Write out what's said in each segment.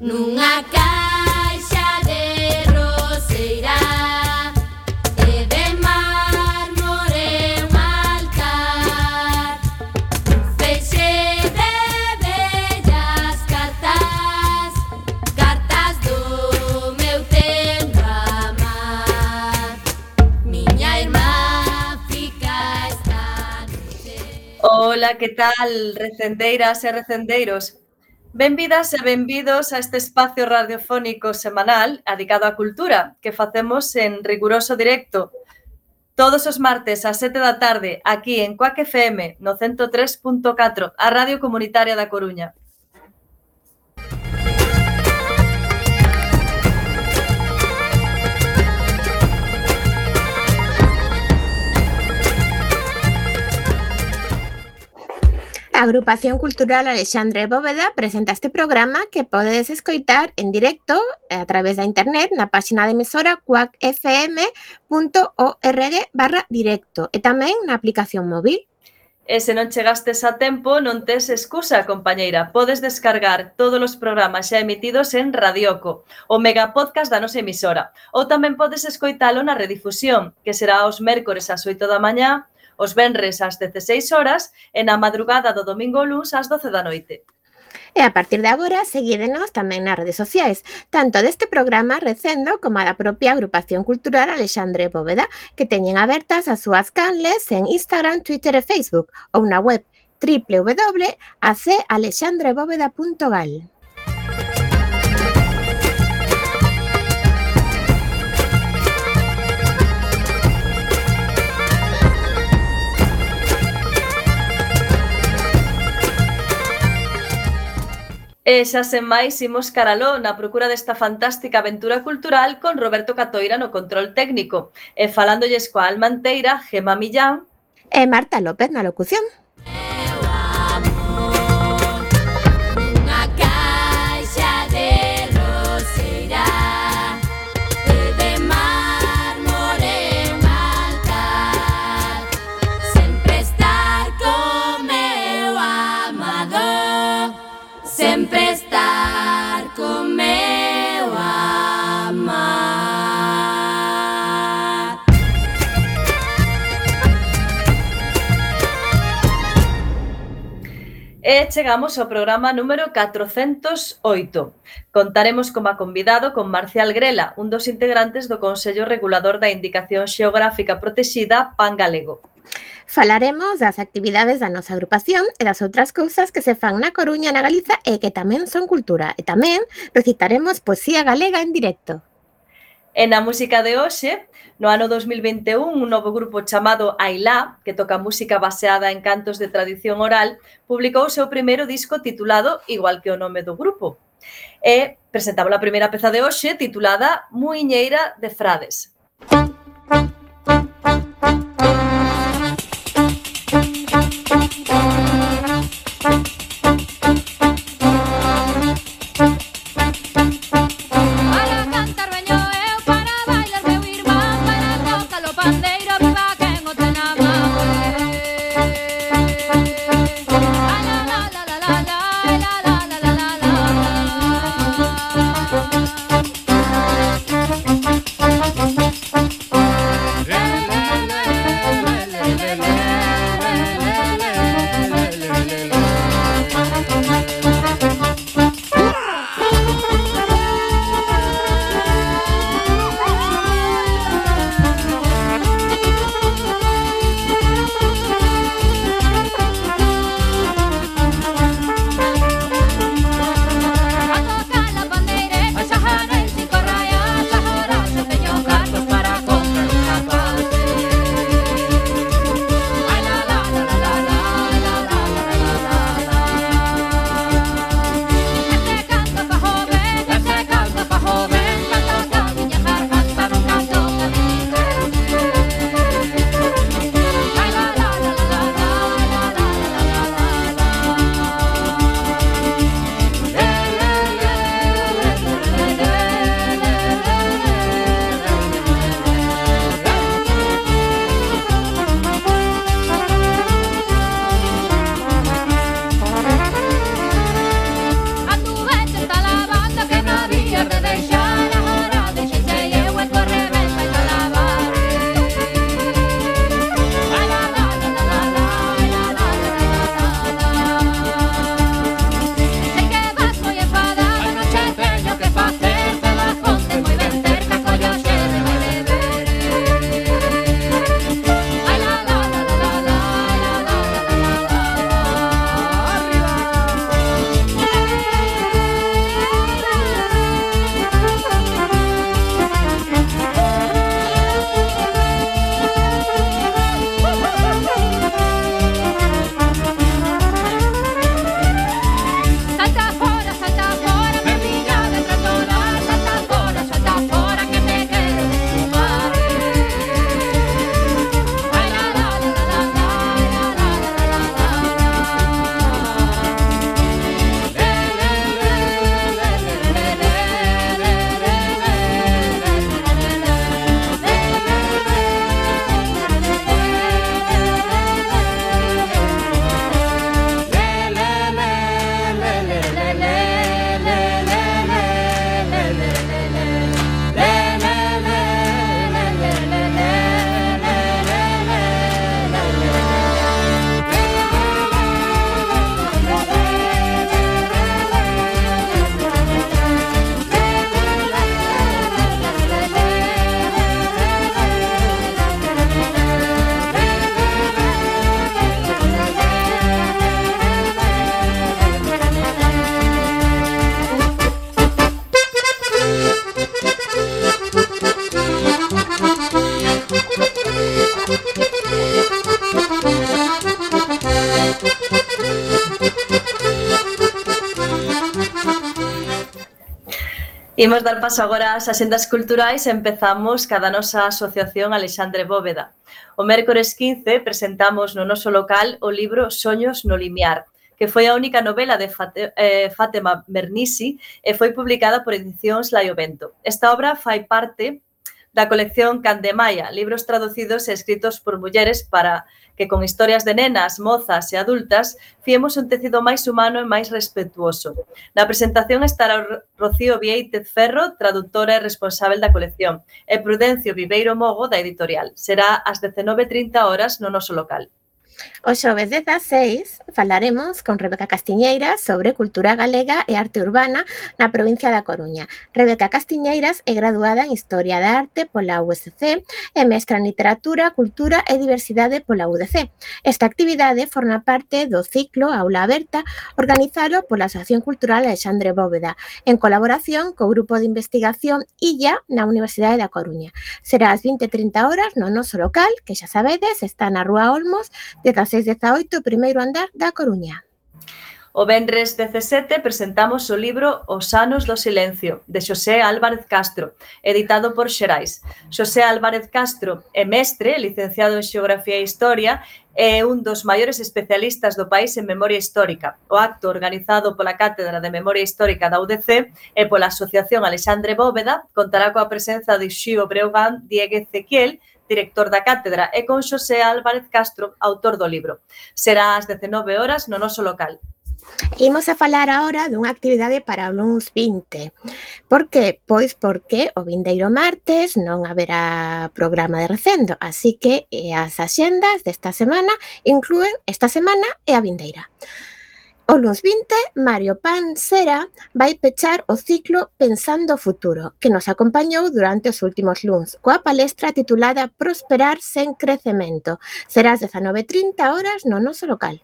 nunha caixa de roseira e de mármore un altar. Feche de bellas cartas cartas do meu tempo amar. Miña irmá fica esta noche. Ola, que tal, recendeiras e recendeiros? Benvidas e benvidos a este espacio radiofónico semanal dedicado á cultura que facemos en riguroso directo todos os martes ás 7 da tarde aquí en Coac FM no 103.4, a Radio Comunitaria da Coruña. Agrupación Cultural Alexandre Bóveda presenta este programa que podedes escoitar en directo a través da internet na páxina de emisora cuacfm.org barra directo e tamén na aplicación móvil. E se non chegastes a tempo, non tes excusa, compañeira. Podes descargar todos os programas xa emitidos en Radioco, o megapodcast da nosa emisora. Ou tamén podes escoitalo na redifusión, que será os mércores ás 8 da mañá os venres ás 16 horas e na madrugada do domingo ou luns ás 12 da noite. E a partir de agora, seguídenos tamén nas redes sociais, tanto deste programa Recendo como a da propia agrupación cultural Alexandre Bóveda, que teñen abertas as súas canles en Instagram, Twitter e Facebook, ou na web www.acalexandrebóveda.gal. E xa sen máis imos caraló na procura desta fantástica aventura cultural con Roberto Catoira no control técnico e falándolles coa Almanteira, Gema Millán e Marta López na locución. E chegamos ao programa número 408. Contaremos como convidado con Marcial Grela, un dos integrantes do Consello Regulador da Indicación Xeográfica Protexida Pan Galego. Falaremos das actividades da nosa agrupación e das outras cousas que se fan na Coruña na Galiza e que tamén son cultura. E tamén recitaremos poesía galega en directo. E na música de hoxe, no ano 2021, un novo grupo chamado Ailá, que toca música baseada en cantos de tradición oral, publicou o seu primeiro disco titulado igual que o nome do grupo. E presentamos a primeira peza de hoxe titulada Muiñeira de Frades. Música Imos dar paso agora ás axendas culturais e empezamos cada nosa asociación Alexandre Bóveda. O mércores 15 presentamos no noso local o libro Soños no limiar, que foi a única novela de eh, Fátima Bernisi e foi publicada por Edicións Laiovento. Esta obra fai parte da colección Candemaya, libros traducidos e escritos por mulleres para que con historias de nenas, mozas e adultas fiemos un tecido máis humano e máis respetuoso. Na presentación estará Rocío Vieitez Ferro, traductora e responsável da colección, e Prudencio Viveiro Mogo, da editorial. Será ás 19.30 horas no noso local. O xoves 16 falaremos con Rebeca Castiñeiras sobre cultura galega e arte urbana na provincia da Coruña. Rebeca Castiñeiras é graduada en Historia da Arte pola USC e mestra en Literatura, Cultura e Diversidade pola UDC. Esta actividade forma parte do ciclo Aula Aberta organizado pola Asociación Cultural Alexandre Bóveda en colaboración co Grupo de Investigación ILLA na Universidade da Coruña. Será ás 20.30 horas no noso local, que xa sabedes, está na Rúa Olmos, 16-18, primeiro andar da Coruña. O Benres 17 presentamos o libro Os anos do silencio, de Xosé Álvarez Castro, editado por Xerais. Xosé Álvarez Castro é mestre, licenciado en Xeografía e Historia, é un dos maiores especialistas do país en memoria histórica. O acto organizado pola Cátedra de Memoria Histórica da UDC e pola Asociación Alexandre Bóveda contará coa presenza de Xío Breogán Diegue Ezequiel, director da cátedra, e con Xosé Álvarez Castro, autor do libro. Será ás 19 horas no noso local. Imos a falar agora dunha actividade para uns 20. Por que? Pois porque o vindeiro martes non haberá programa de recendo, así que as axendas desta semana incluen esta semana e a vindeira. O nos 20, Mario Pansera vai pechar o ciclo Pensando o futuro, que nos acompañou durante os últimos luns, coa palestra titulada Prosperar sen crecemento. Serás 19.30 horas no noso local.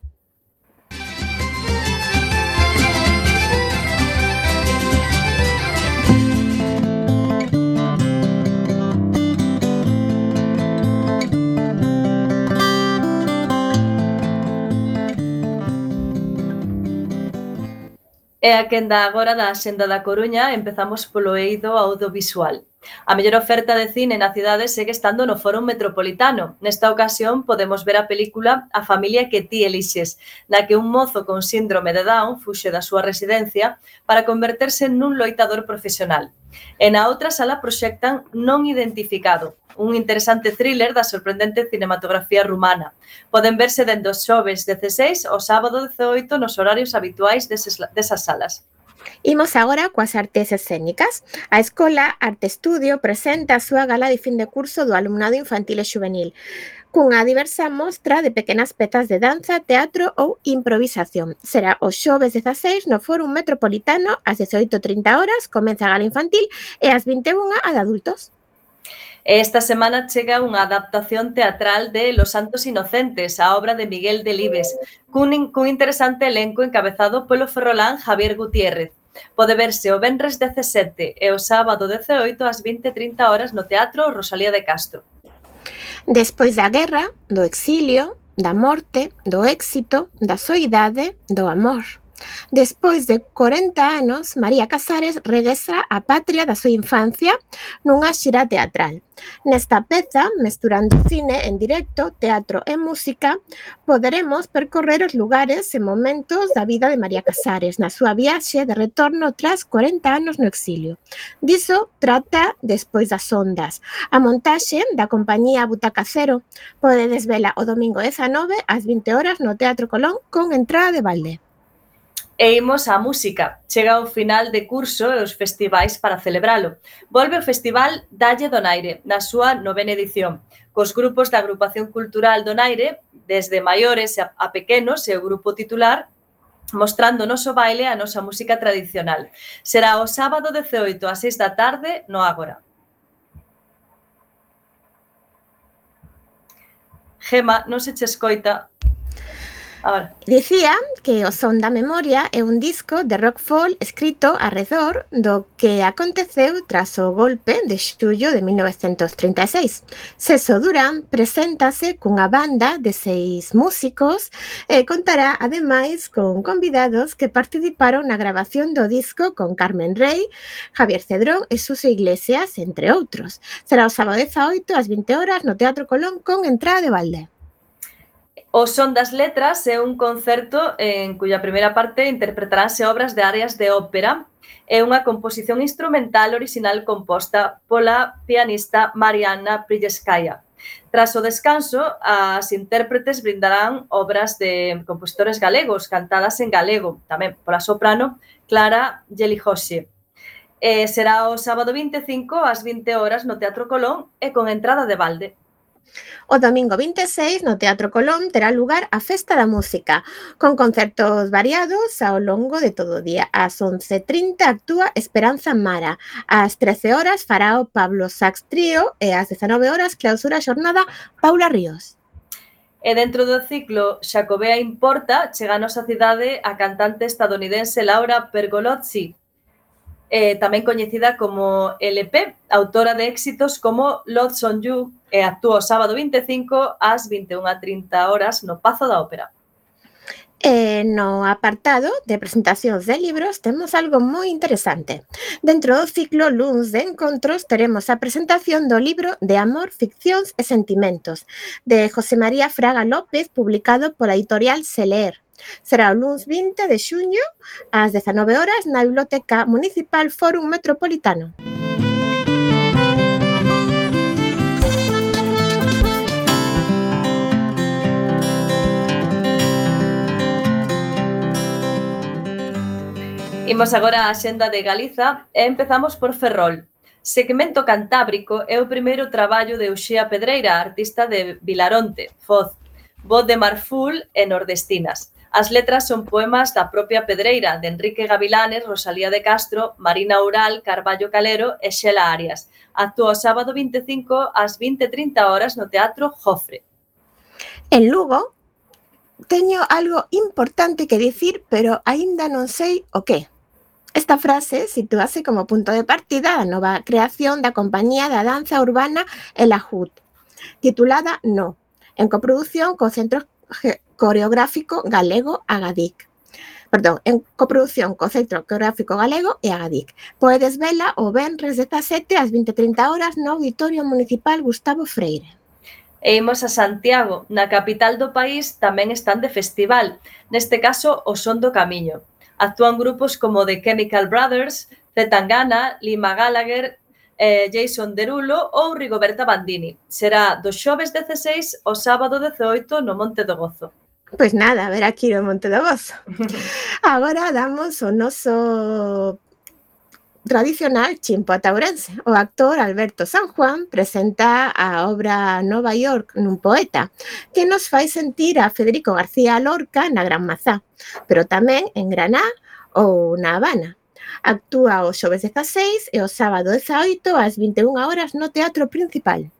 E a quenda agora da Xenda da Coruña empezamos polo eido audiovisual. A mellor oferta de cine na cidade segue estando no Foro Metropolitano. Nesta ocasión podemos ver a película A familia que ti elixes, na que un mozo con síndrome de Down fuxe da súa residencia para converterse nun loitador profesional. E na outra sala proxectan Non identificado, un interesante thriller da sorprendente cinematografía rumana. Poden verse dende os xoves 16 ao sábado 18 nos horarios habituais deses, desas salas. Imos agora coas artes escénicas. A Escola Arte Estudio presenta a súa gala de fin de curso do alumnado infantil e juvenil cunha diversa mostra de pequenas pezas de danza, teatro ou improvisación. Será o xoves 16 no Fórum Metropolitano ás 18.30 horas, comeza a gala infantil e ás 21 a de adultos. Esta semana chega unha adaptación teatral de Los Santos Inocentes, a obra de Miguel Delibes, cun, cun interesante elenco encabezado polo ferrolán Javier Gutiérrez. Pode verse o Benres 17 e o sábado 18 ás 20.30 horas no Teatro Rosalía de Castro. Despois da guerra, do exilio, da morte, do éxito, da soidade, do amor. Despois de 40 anos, María Casares regresa á patria da súa infancia nunha xira teatral. Nesta peza, mesturando cine en directo, teatro e música, poderemos percorrer os lugares e momentos da vida de María Casares na súa viaxe de retorno tras 40 anos no exilio. Diso trata Despois das ondas, a montaxe da compañía Butaca Cero. Podedes vela o domingo 19 ás 20 horas no Teatro Colón con entrada de balde. E imos á música. Chega o final de curso e os festivais para celebralo. Volve o Festival Dalle Donaire, na súa novena edición. Cos grupos da Agrupación Cultural Donaire, desde maiores a pequenos e o grupo titular, mostrando o noso baile e a nosa música tradicional. Será o sábado 18 ás 6 da tarde no Ágora. Gema, non se che escoita, Dicía que o Son da Memoria é un disco de rock folk escrito arredor do que aconteceu tras o golpe de xullo de 1936. Ceso Durán preséntase cunha banda de seis músicos e contará ademais con convidados que participaron na grabación do disco con Carmen Rey, Javier Cedrón e Suso Iglesias, entre outros. Será o sábado 18 ás 20 horas no Teatro Colón con entrada de balde. O Son das Letras é un concerto eh, en cuya primeira parte interpretaránse obras de áreas de ópera é unha composición instrumental orixinal composta pola pianista Mariana Prilleskaya. Tras o descanso, as intérpretes brindarán obras de compositores galegos, cantadas en galego, tamén pola soprano Clara Yelijosi. E será o sábado 25 ás 20 horas no Teatro Colón e con entrada de balde. O domingo 26, no Teatro Colón, terá lugar a Festa da Música, con concertos variados ao longo de todo o día. Ás 11.30 actúa Esperanza Mara, ás 13 horas fará o Pablo Sax Trío e ás 19 horas clausura a xornada Paula Ríos. E dentro do ciclo Xacobea Importa, chega a nosa cidade a cantante estadounidense Laura Pergolozzi, eh, tamén coñecida como LP, autora de éxitos como Lots on You, e actúa o sábado 25 ás 21.30 horas no Pazo da Ópera. E no apartado de presentacións de libros temos algo moi interesante. Dentro do ciclo Luns de Encontros teremos a presentación do libro de Amor, Ficcións e Sentimentos de José María Fraga López publicado pola editorial Seler. Será o luns 20 de xuño ás 19 horas na Biblioteca Municipal Fórum Metropolitano. Imos agora á xenda de Galiza e empezamos por Ferrol. Segmento Cantábrico é o primeiro traballo de Uxía Pedreira, artista de Vilaronte, Foz, voz de Marful e Nordestinas. As letras son poemas da propia Pedreira, de Enrique Gavilanes, Rosalía de Castro, Marina Ural, Carballo Calero e Xela Arias. Actúa o sábado 25 ás 20.30 horas no Teatro Jofre. En Lugo teño algo importante que dicir, pero aínda non sei o que. Esta frase sitúase como punto de partida da nova creación da Compañía da Danza Urbana El Ajut, titulada No, en coproducción co Centro Ge coreográfico galego Agadic. Perdón, en coprodución co Centro Coreográfico Galego e Agadic. Podes vela o Benres 17 ás 20.30 horas no Auditorio Municipal Gustavo Freire. E imos a Santiago, na capital do país tamén están de festival, neste caso o Son do Camiño. Actúan grupos como The Chemical Brothers, Zetangana, Lima Gallagher, eh, Jason Derulo ou Rigoberta Bandini. Será do xoves 16 ao sábado 18 no Monte do Gozo. Pois nada, a ver aquí o Monte do Gozo. Agora damos o noso tradicional chimpo ataurense. O actor Alberto San Juan presenta a obra Nova York nun poeta que nos fai sentir a Federico García Lorca na Gran Mazá, pero tamén en Graná ou na Habana. Actúa o xoves 16 e o sábado 18 ás 21 horas no Teatro Principal.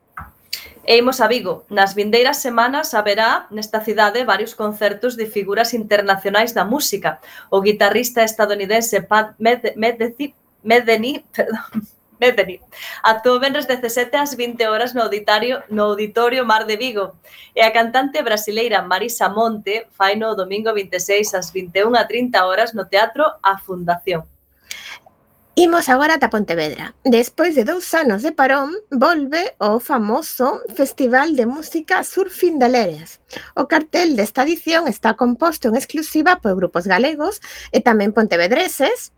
E imos a Vigo. Nas vindeiras semanas haberá nesta cidade varios concertos de figuras internacionais da música. O guitarrista estadounidense Pat Medeni, Medeni perdón, Medeni. Actuou venres 17 ás 20 horas no auditorio, no auditorio Mar de Vigo. E a cantante brasileira Marisa Monte fai no domingo 26 ás 21 a 30 horas no Teatro A Fundación. Imos agora ata Pontevedra. Despois de dous anos de parón, volve o famoso Festival de Música Surfindaleres. O cartel desta edición está composto en exclusiva por grupos galegos e tamén pontevedreses,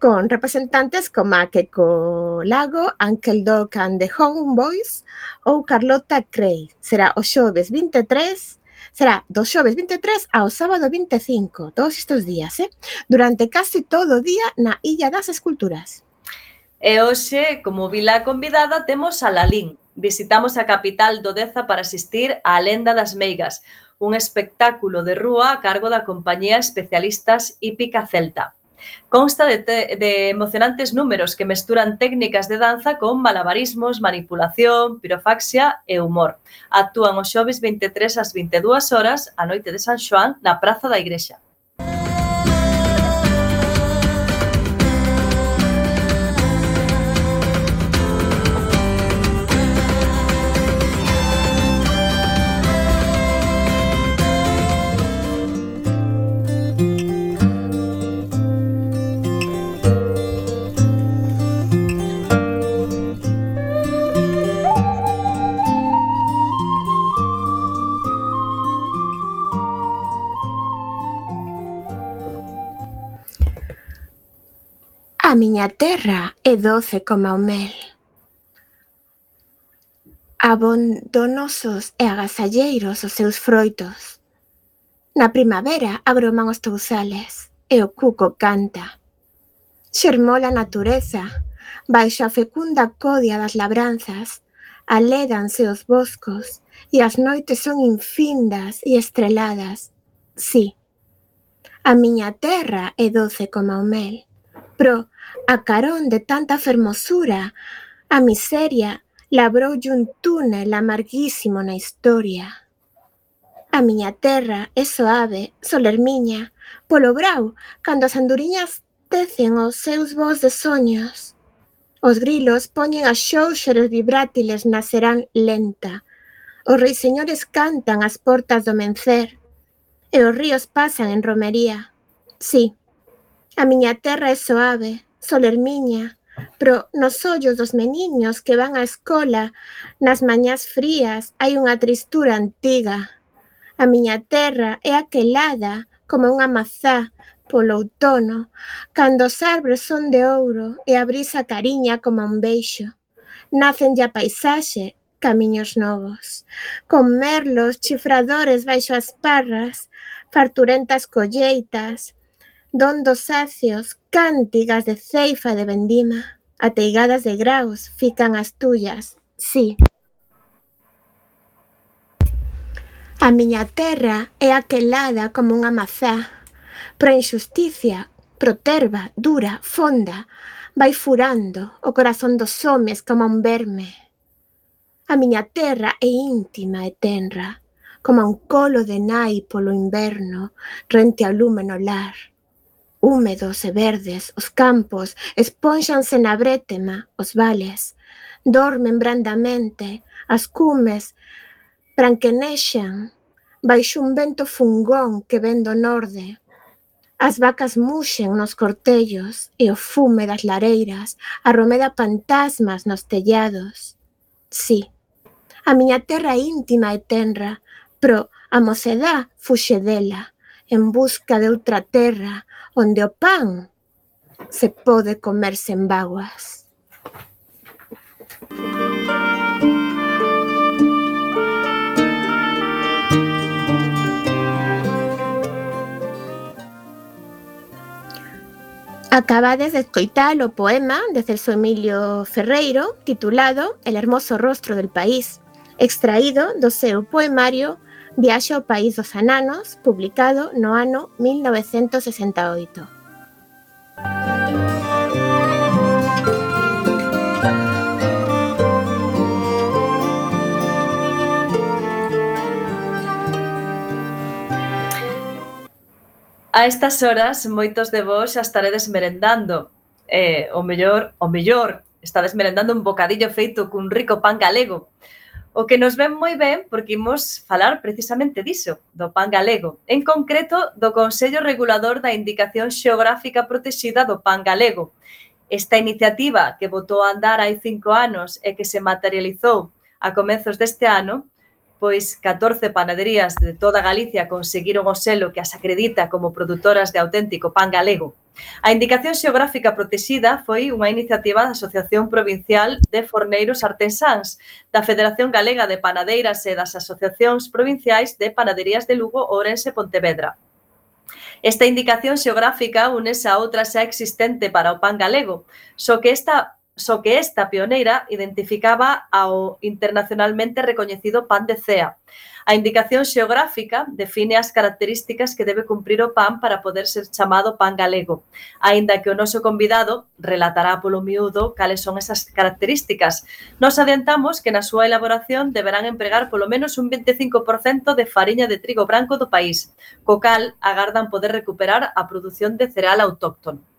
con representantes como a Keco Lago, Uncle Doc and the Homeboys ou Carlota Cray. Será o xoves 23 Será do xoves 23 ao sábado 25, todos estes días, eh? durante casi todo o día na Illa das Esculturas. E hoxe, como vila convidada, temos a Lalín. Visitamos a capital do Deza para asistir á Lenda das Meigas, un espectáculo de rúa a cargo da compañía Especialistas Hípica Celta. Consta de, de emocionantes números que mesturan técnicas de danza con malabarismos, manipulación, pirofaxia e humor. Actúan os xoves 23 ás 22 horas a noite de San Xoán na Praza da Igrexa. miña terra é doce como o mel. Abondonosos e agasalleiros os seus froitos. Na primavera abroman os touzales e o cuco canta. Xermola a natureza, baixo a fecunda codia das labranzas, alédanse os boscos e as noites son infindas e estreladas. Sí, a miña terra é doce como o mel, pro a carón de tanta fermosura, a miseria, labroulle un túnel amarguísimo na historia. A miña terra é soave, solermiña, polo brau, cando as anduriñas tecen os seus voos de soños. Os grilos poñen as xouxeros vibrátiles na serán lenta. Os reiseñores cantan as portas do mencer. E os ríos pasan en romería. Sí, a miña terra é soave, Solermiña, Pero nos ollos dos meniños que van á escola, nas mañás frías hai unha tristura antiga. A miña terra é aquelada como unha mazá polo outono, cando os arbres son de ouro e a brisa cariña como un beixo. Nacen a paisaxe camiños novos, con merlos chifradores baixo as parras, farturentas colleitas, don dos sacios cántigas de ceifa de vendima, ateigadas de graus, fican as tullas, sí. A miña terra é aquelada como unha mazá, pro injusticia, proterva, dura, fonda, vai furando o corazón dos homes como un verme. A miña terra é íntima e tenra, como un colo de nai polo inverno, rente ao lume no lar húmedos e verdes, os campos esponxanse na brétema, os vales, dormen brandamente, as cumes branquenexan baixo un vento fungón que ven do norde. As vacas muxen nos cortellos e o fume das lareiras arromeda fantasmas nos tellados. Sí, a miña terra íntima e tenra, pro a mocedá fuxe dela, en busca de outra terra onde o pan se pode comer sen vaguas. Acabades de escoitar o poema de Celso Emilio Ferreiro titulado El hermoso rostro del país, extraído do seu poemario Viaxe ao país dos ananos, publicado no ano 1968. A estas horas, moitos de vós xa estaredes merendando. Eh, o mellor, o mellor, estades merendando un bocadillo feito cun rico pan galego. O que nos ven moi ben porque imos falar precisamente diso, do pan galego, en concreto do Consello Regulador da Indicación Xeográfica Protexida do Pan Galego. Esta iniciativa que votou a andar hai cinco anos e que se materializou a comezos deste ano, pois 14 panaderías de toda Galicia conseguiron o selo que as acredita como produtoras de auténtico pan galego. A Indicación Xeográfica Protexida foi unha iniciativa da Asociación Provincial de Forneiros Artesáns, da Federación Galega de Panadeiras e das Asociacións Provinciais de Panaderías de Lugo, Ourense e Pontevedra. Esta indicación xeográfica únese a outra xa existente para o pan galego, só que esta só que esta pioneira identificaba ao internacionalmente recoñecido pan de cea. A indicación xeográfica define as características que debe cumprir o pan para poder ser chamado pan galego, aínda que o noso convidado relatará polo miúdo cales son esas características. Nos adiantamos que na súa elaboración deberán empregar polo menos un 25% de fariña de trigo branco do país, co cal agardan poder recuperar a produción de cereal autóctono.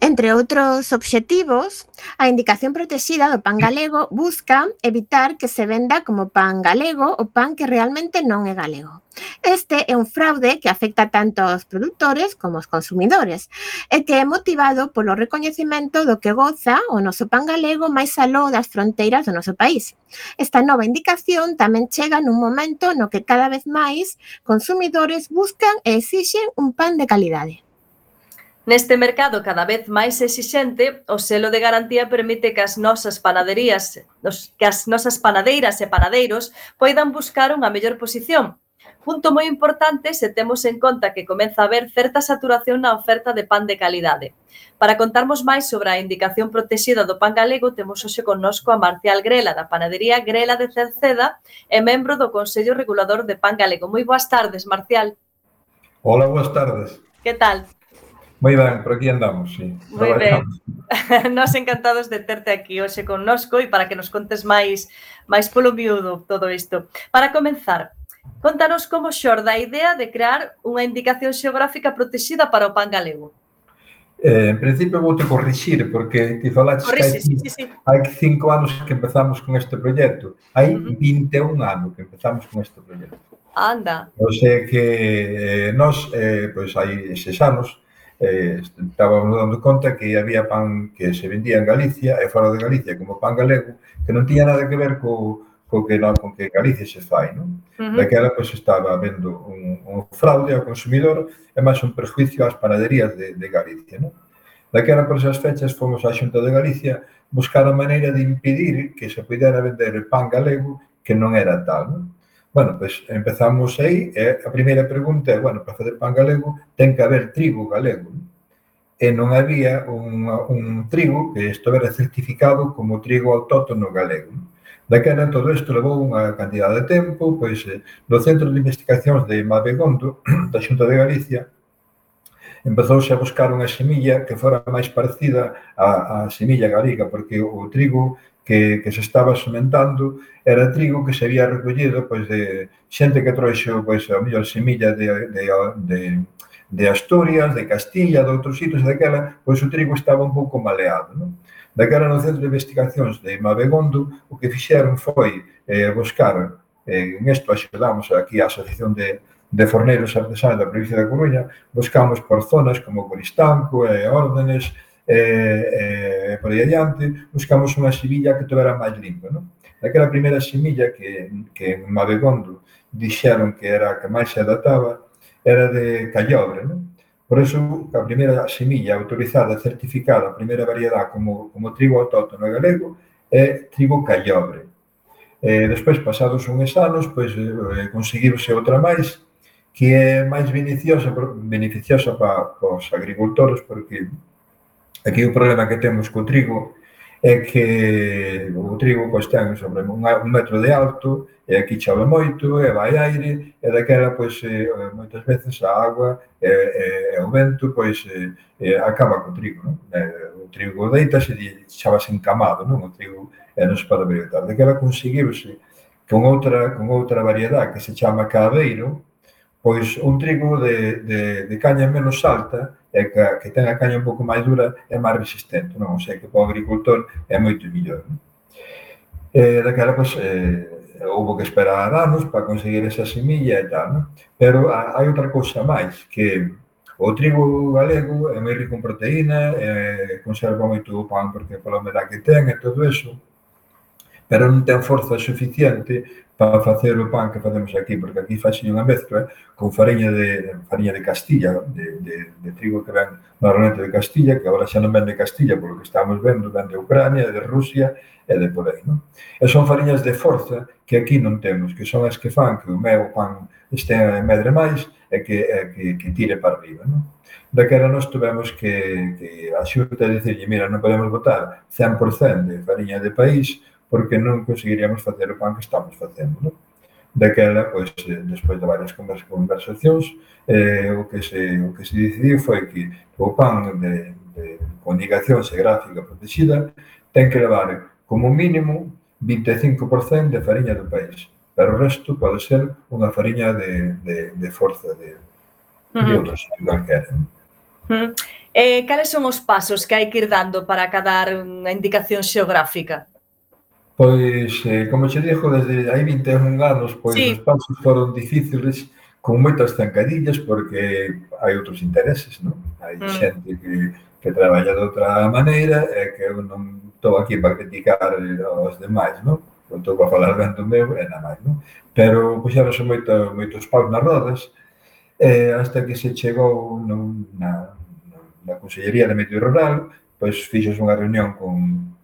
Entre outros obxectivos, a indicación protexida do pan galego busca evitar que se venda como pan galego o pan que realmente non é galego. Este é un fraude que afecta tanto aos produtores como aos consumidores e que é motivado polo recoñecemento do que goza o noso pan galego máis aló das fronteiras do noso país. Esta nova indicación tamén chega nun momento no que cada vez máis consumidores buscan e exixen un pan de calidade. Neste mercado cada vez máis exixente, o selo de garantía permite que as nosas panaderías, que as nosas panadeiras e panadeiros poidan buscar unha mellor posición, Punto moi importante se temos en conta que comeza a haber certa saturación na oferta de pan de calidade. Para contarmos máis sobre a indicación protexida do pan galego, temos hoxe connosco a Marcial Grela, da panadería Grela de Cerceda e membro do Consello Regulador de Pan Galego. Moi boas tardes, Marcial. Hola, boas tardes. Que tal? Moi ben, por aquí andamos, sí. Moi ben. Nos encantados de terte aquí hoxe connosco e para que nos contes máis máis polo miúdo todo isto. Para comenzar, contanos como xorda a idea de crear unha indicación xeográfica protexida para o pan galego. Eh, en principio vou te corrixir, porque ti falaste Corrixe, que hai, sí, sí, sí. hai cinco anos que empezamos con este proxecto. Hai uh -huh. 21 anos que empezamos con este proxecto. Anda. O sei que eh, nós, eh, pois hai seis anos, eh, estábamos dando conta que había pan que se vendía en Galicia e fora de Galicia como pan galego que non tiña nada que ver co, co que, non, con que Galicia se fai. Non? Uh -huh. Daquela pois, estaba vendo un, un fraude ao consumidor e máis un perjuicio ás panaderías de, de Galicia. Non? Daquela por esas fechas fomos á Xunta de Galicia buscar a maneira de impedir que se pudera vender pan galego que non era tal. Non? Bueno, pois empezamos aí. E a primeira pregunta é, bueno, para fazer pan galego ten que haber trigo galego. Non? E non había un, un trigo que estivera certificado como trigo autóctono galego. Non? Daquela, todo isto levou unha cantidad de tempo, pois eh, no Centro de Investigacións de Mabegondo, da Xunta de Galicia, empezouse a buscar unha semilla que fora máis parecida á, á semilla galega, porque o trigo que, que se estaba sementando era trigo que se había recollido pois, de xente que trouxo pois, a mellor semilla de, de, de, de Asturias, de Castilla, de outros sitios, daquela, pois o trigo estaba un pouco maleado. Non? Daquela no Centro de Investigacións de Mabegondo, o que fixeron foi eh, buscar, eh, en isto axudamos aquí a Asociación de, de Forneiros Artesanos da provincia da Coruña, buscamos por zonas como Coristanco, eh, Órdenes, eh, eh, por aí adiante, buscamos unha semilla que tivera máis limpo. Non? Daquela primeira semilla que, que en Mabegondo dixeron que era a que máis se adaptaba, era de callobre. Non? Por eso, a primeira semilla autorizada, certificada, a primeira variedade como, como trigo autóctono galego é trigo callobre. Eh, despois, pasados uns anos, pois, eh, conseguirse outra máis, que é máis beneficiosa, beneficiosa para, para os agricultores, porque Aquí o problema que temos co trigo é que o trigo pois, ten sobre un, un metro de alto e aquí chove moito e vai aire e daquela pois eh, moitas veces a agua e, e, e o vento pois eh, eh acaba co trigo non? Eh, o trigo deitase e chavase encamado non? o trigo e non se pode verificar daquela conseguiuse con outra, con outra variedade que se chama cabeiro pois un trigo de, de, de caña menos alta e que, que ten a caña un pouco máis dura é máis resistente, non? O sea, que para o agricultor é moito mellor. Non? E daquela, pois, eh, houve que esperar anos para conseguir esa semilla e tal, non? Pero hai outra cousa máis, que o trigo galego é moi rico en proteína, eh, conserva moito o pan porque pola humedad que ten e todo eso, pero non ten forza suficiente para facer o pan que facemos aquí, porque aquí faxen unha mezcla con fariña de, de fariña de Castilla, de, de, de trigo que ven normalmente de Castilla, que agora xa non ven de Castilla, polo que estamos vendo, ven de Ucrania, de Rusia e de por aí. Non? E son fariñas de forza que aquí non temos, que son as que fan que o meu pan estea medre máis e que, e que, que tire para arriba. Non? Daquela nos tuvemos que, que a xunta dicirlle, mira, non podemos votar 100% de fariña de país porque non conseguiríamos facer o pan que estamos facendo. Non? Daquela, pois, despois de varias conversacións, eh, o, que se, o que se decidiu foi que o pan de, de comunicación e gráfica protegida ten que levar como mínimo 25% de fariña do país. Pero o resto pode ser unha fariña de, de, de forza de, uh -huh. de outros calquera. Uh -huh. Eh, cales son os pasos que hai que ir dando para cadar unha indicación xeográfica? Pois, eh, como che dixo, desde hai 21 anos, pois sí. os pasos foron difíciles, con moitas zancadillas, porque hai outros intereses, non? Hai mm. xente que, que traballa de outra maneira, e que eu non estou aquí para criticar os demais, non? Non estou para falar ben do meu e nada máis, non? Pero puxeronse moito, moitos paus nas rodas, eh, hasta que se chegou non, na, na Consellería de Medio Rural, pois fixos unha reunión con,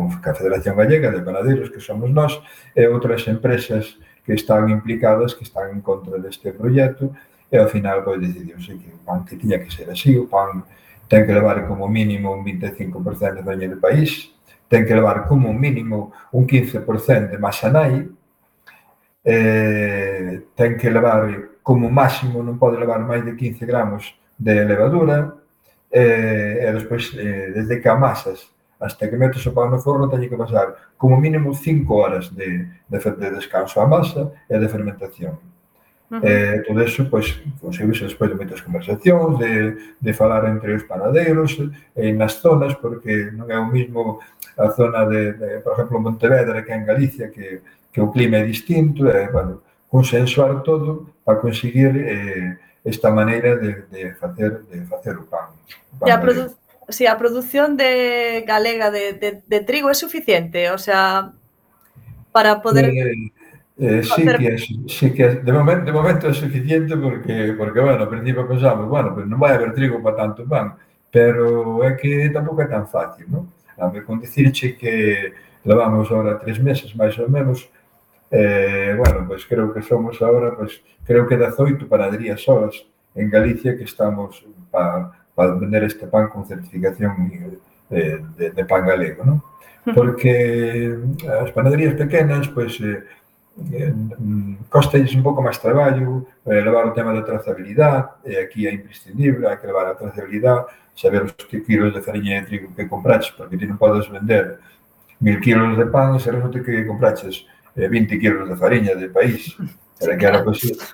a Federación Gallega de Panadeiros, que somos nós, e outras empresas que están implicadas, que están en contra deste proxecto, e ao final pois, decidiuse que o pan que tiña que ser así, o pan ten que levar como mínimo un 25% de daño do país, ten que levar como mínimo un 15% de Masanai, eh, ten que levar como máximo, non pode levar máis de 15 gramos de levadura, eh, e despois, eh, desde que amasas hasta que metes o pan no forno teñe que pasar como mínimo 5 horas de, de, de descanso a masa e de fermentación. Uh -huh. eh, todo eso, pois, conseguís despois de moitas conversacións, de, de falar entre os paradeiros, eh, nas zonas, porque non é o mismo a zona de, de por exemplo, Montevedra que en Galicia, que, que o clima é distinto, e, eh, bueno, consensuar todo para conseguir eh, esta maneira de, de facer de facer o pan. O pan e a, produ si a produción de galega de, de, de trigo é suficiente, o sea, para poder... Eh, eh, sí, hacer... que, sí que de momento, de momento é suficiente porque, porque bueno, ao principio pensamos, bueno, pues non vai haber trigo para tanto pan, pero é que tampouco é tan fácil, non? A ver, con dicirche que levamos ahora tres meses, máis ou menos, eh, bueno, pois pues creo que somos ahora, pois, pues, creo que 18 panaderías horas en Galicia que estamos para para vender este pan con certificación de, de, de pan galego, non? Porque eh, as panaderías pequenas, pois, pues, eh, eh costalles un pouco máis traballo, eh, levar o tema da trazabilidade, e aquí é imprescindible, hai que levar a trazabilidade, saber os que kilos de farinha de trigo que compraches, porque ti non podes vender mil kilos de pan e se resulta que compraches eh, 20 kilos de farinha de país. Era que era.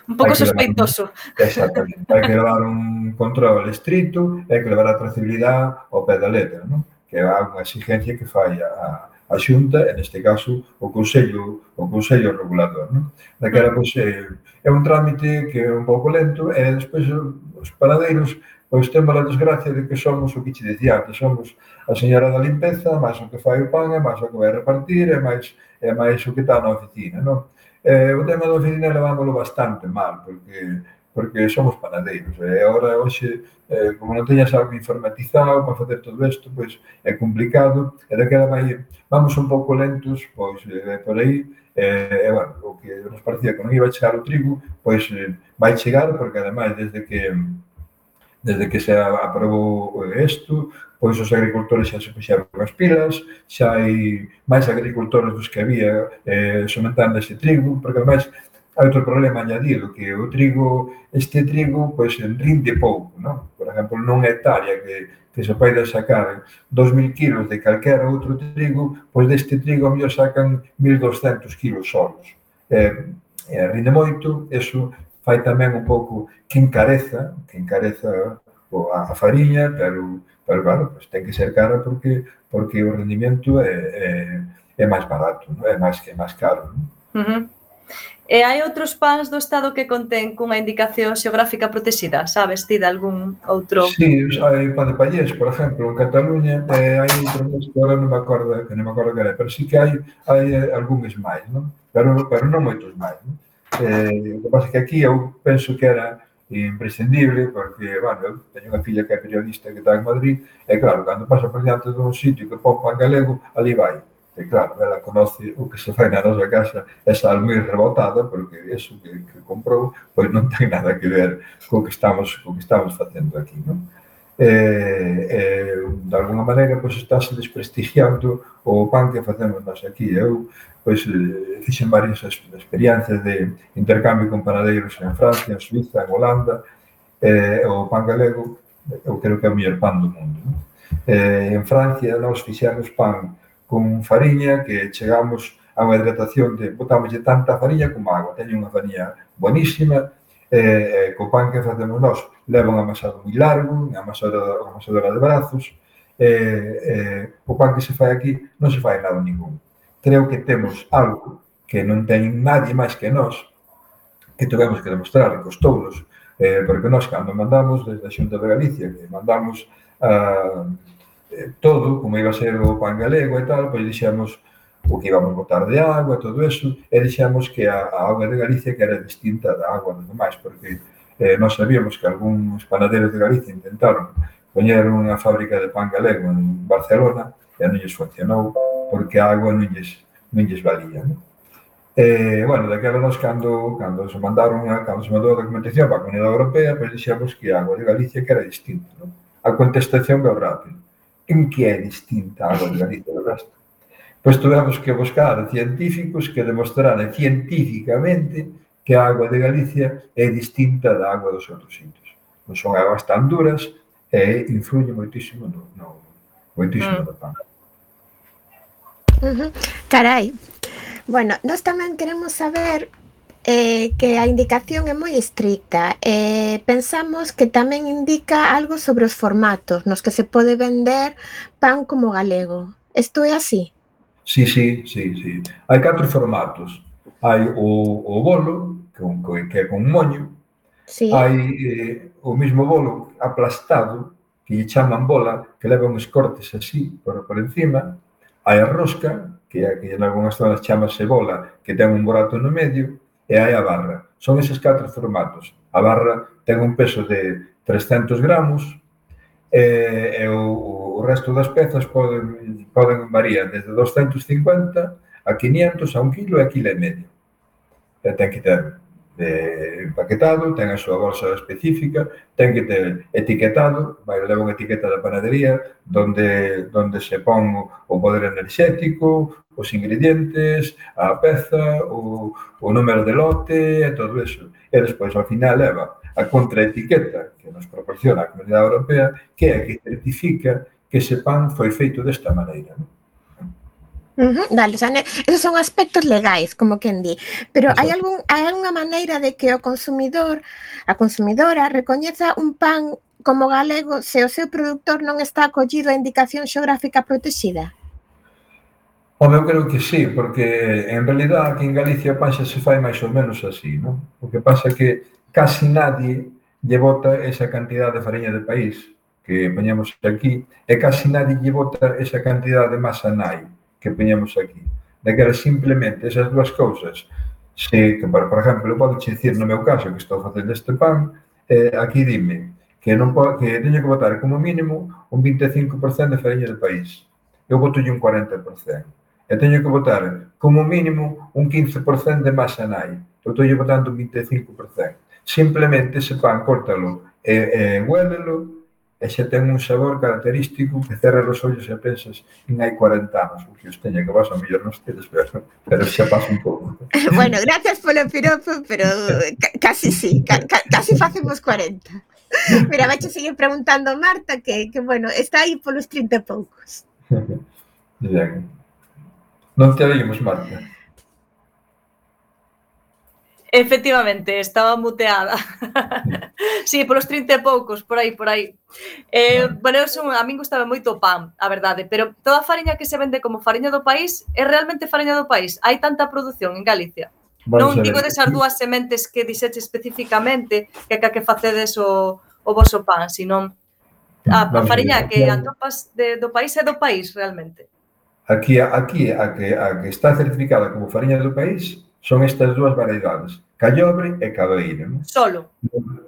Un pouco sospeitoso. Exactamente. Hai que levar un control estrito, hai que levar a trazabilidade ao pé da letra, non? que é unha exigencia que fai a, a Xunta, e neste caso o Consello, o Consello Regulador. Non? Daquela, pois, eh, é un trámite que é un pouco lento e despois eh, os paradeiros pois temos a desgracia de que somos o que che dicía antes, somos a señora da limpeza, máis o que fai o pan, e máis o que vai repartir, e máis, e máis o que está na oficina, non? Eh, o tema da oficina levámoslo bastante mal, porque porque somos panadeiros. E agora, hoxe, eh, como non teñas algo informatizado para facer todo isto, pois é complicado. E daquela vai, vamos un pouco lentos, pois eh, por aí, eh, e, bueno, o que nos parecía que non iba a chegar o trigo, pois eh, vai chegar, porque ademais, desde que desde que se aprobou eh, isto, pois os agricultores xa se puxeron as pilas, xa hai máis agricultores dos que había eh, somentando ese trigo, porque ademais hai outro problema añadido, que o trigo, este trigo, pois rinde pouco, non? Por exemplo, non hectárea que, que se pode sacar 2.000 kilos de calquera outro trigo, pois deste trigo a mellor sacan 1.200 kilos solos. Eh, eh, rinde moito, eso fai tamén un pouco que encareza, que encareza a fariña, pero, pero claro, pues, ten que ser cara porque porque o rendimento é, é, é máis barato, non? é máis é máis caro. Non? Uh -huh. E hai outros pans do Estado que contén cunha indicación xeográfica protexida? Sabes ti de algún outro? Sí, hai pan de Pallés, por exemplo, en Cataluña eh, hai outro que agora non me acordo, que non me acordo que era, pero sí que hai, hai eh, algúns máis, non? Pero, pero non moitos máis. Non? Eh, o que pasa é que aquí eu penso que era imprescindible, porque, bueno, eu teño unha filla que é periodista que está en Madrid, e claro, cando pasa por diante dun sitio que pon pan galego, ali vai. E claro, ela conoce o que se fai na nosa casa, e sal moi rebotada, porque eso que, que comprou, pois non ten nada que ver co que estamos, co que estamos facendo aquí, non? eh, eh, de alguna maneira pois, estáse desprestigiando o pan que facemos nós aquí. Eu pois, eh, fixen varias experiencias de intercambio con panadeiros en Francia, en Suiza, en Holanda, eh, o pan galego, eu creo que é o mellor pan do mundo. Non? Eh, en Francia nós fixemos pan con fariña que chegamos a unha hidratación de botámoslle tanta fariña como agua. Teño unha fariña buenísima, Eh, eh, co pan que facemos nós leva un amasado moi largo, unha amasadora, unha amasadora de brazos, eh, eh, o pan que se fai aquí non se fai nada ningún. Creo que temos algo que non ten nadie máis que nós, que tuvemos que demostrar, que touros, eh, porque nós cando mandamos desde a Xunta de Galicia, que mandamos a, eh, todo, como iba a ser o pan galego e tal, pois dixemos, o que íbamos botar de agua, todo eso, e dixemos que a, a auga de Galicia que era distinta da agua dos demais, porque eh, nós sabíamos que algúns panaderos de Galicia intentaron poñer unha fábrica de pan galego en Barcelona e non lles funcionou porque a agua non lles, non lles valía. Non? E, bueno, daquela nos cando, cando se mandaron a, cando se mandou a documentación para a Comunidade Europea, pois dixemos que a agua de Galicia que era distinta. Non? A contestación veu rápido. En que é distinta a agua de Galicia do resto? Pois tivemos que buscar científicos que demostraran científicamente que a agua de Galicia é distinta da agua dos outros sitios. Non son aguas tan duras e influye moitísimo no, no moitísimo mm. no pan. Uh -huh. Carai. Bueno, nós tamén queremos saber eh, que a indicación é moi estricta. Eh, pensamos que tamén indica algo sobre os formatos nos que se pode vender pan como galego. Isto é así? Sí, sí, sí, sí. Hai catro formatos. Hai o, o bolo, que, un, que é con moño, sí. hai eh, o mismo bolo aplastado, que lle chaman bola, que leva uns cortes así por, por encima, hai a rosca, que, é, que en algunhas zonas chamase bola, que ten un borato no medio, e hai a barra. Son eses catro formatos. A barra ten un peso de 300 gramos, e, e o, o resto das pezas poden, poden variar desde 250 a 500 a 1 kilo e a kilo e medio. E ten que ter eh, empaquetado, ten a súa bolsa específica, ten que ter etiquetado, vai leva unha etiqueta da panadería donde, donde se pon o poder enerxético, os ingredientes, a peza, o, o número de lote e todo eso. E despois, ao final, leva a contraetiqueta que nos proporciona a Comunidade Europea, que é a que certifica que ese pan foi feito desta maneira. Non? Uh -huh, vale, o sea, esos son aspectos legais, como quen di. Pero hai algún hai algunha maneira de que o consumidor, a consumidora, recoñeza un pan como galego se o seu produtor non está acollido a indicación xeográfica protexida? Home, eu creo que sí, porque en realidad aquí en Galicia o pan xa se fai máis ou menos así, non? O que pasa é que casi nadie lle bota esa cantidad de fariña de país que poñemos aquí e casi nadie lle bota esa cantidad de masa nai que poñemos aquí. Daquela simplemente esas dúas cousas se, que, por, por exemplo, podo che dicir no meu caso que estou facendo este pan, eh, aquí dime que non po, que teño que botar como mínimo un 25% de farinha de país. Eu boto un 40%. E teño que botar como mínimo un 15% de masa nai. Eu estou botando un 25% simplemente eh, eh, ese pan córtalo e, e huélelo e xa ten un sabor característico que cerra os ollos e pensas en hai 40 anos, o que os teña que vas a mellor nos tedes, pero, pero xa pasa un pouco. Bueno, gracias polo piropo, pero eh, casi sí, ca casi facemos 40. Mira, vai seguir preguntando a Marta que, que bueno, está aí polos 30 e poucos. Bien. Non te oímos, Marta. Efectivamente, estaba muteada. sí, polos 30 e poucos, por aí, por aí. Eh, bueno, eu son, a min gustaba moito o pan, a verdade, pero toda a fariña que se vende como fariña do país é realmente fariña do país. Hai tanta produción en Galicia. Vamos non digo desas dúas sementes que dixeche especificamente que ca que facedes o, o voso pan, sino a, a fariña que atopas de, do país é do país realmente. Aquí, aquí a, que, a que está certificada como fariña do país son estas dúas variedades, Callobre e Cabeira. Non? Solo.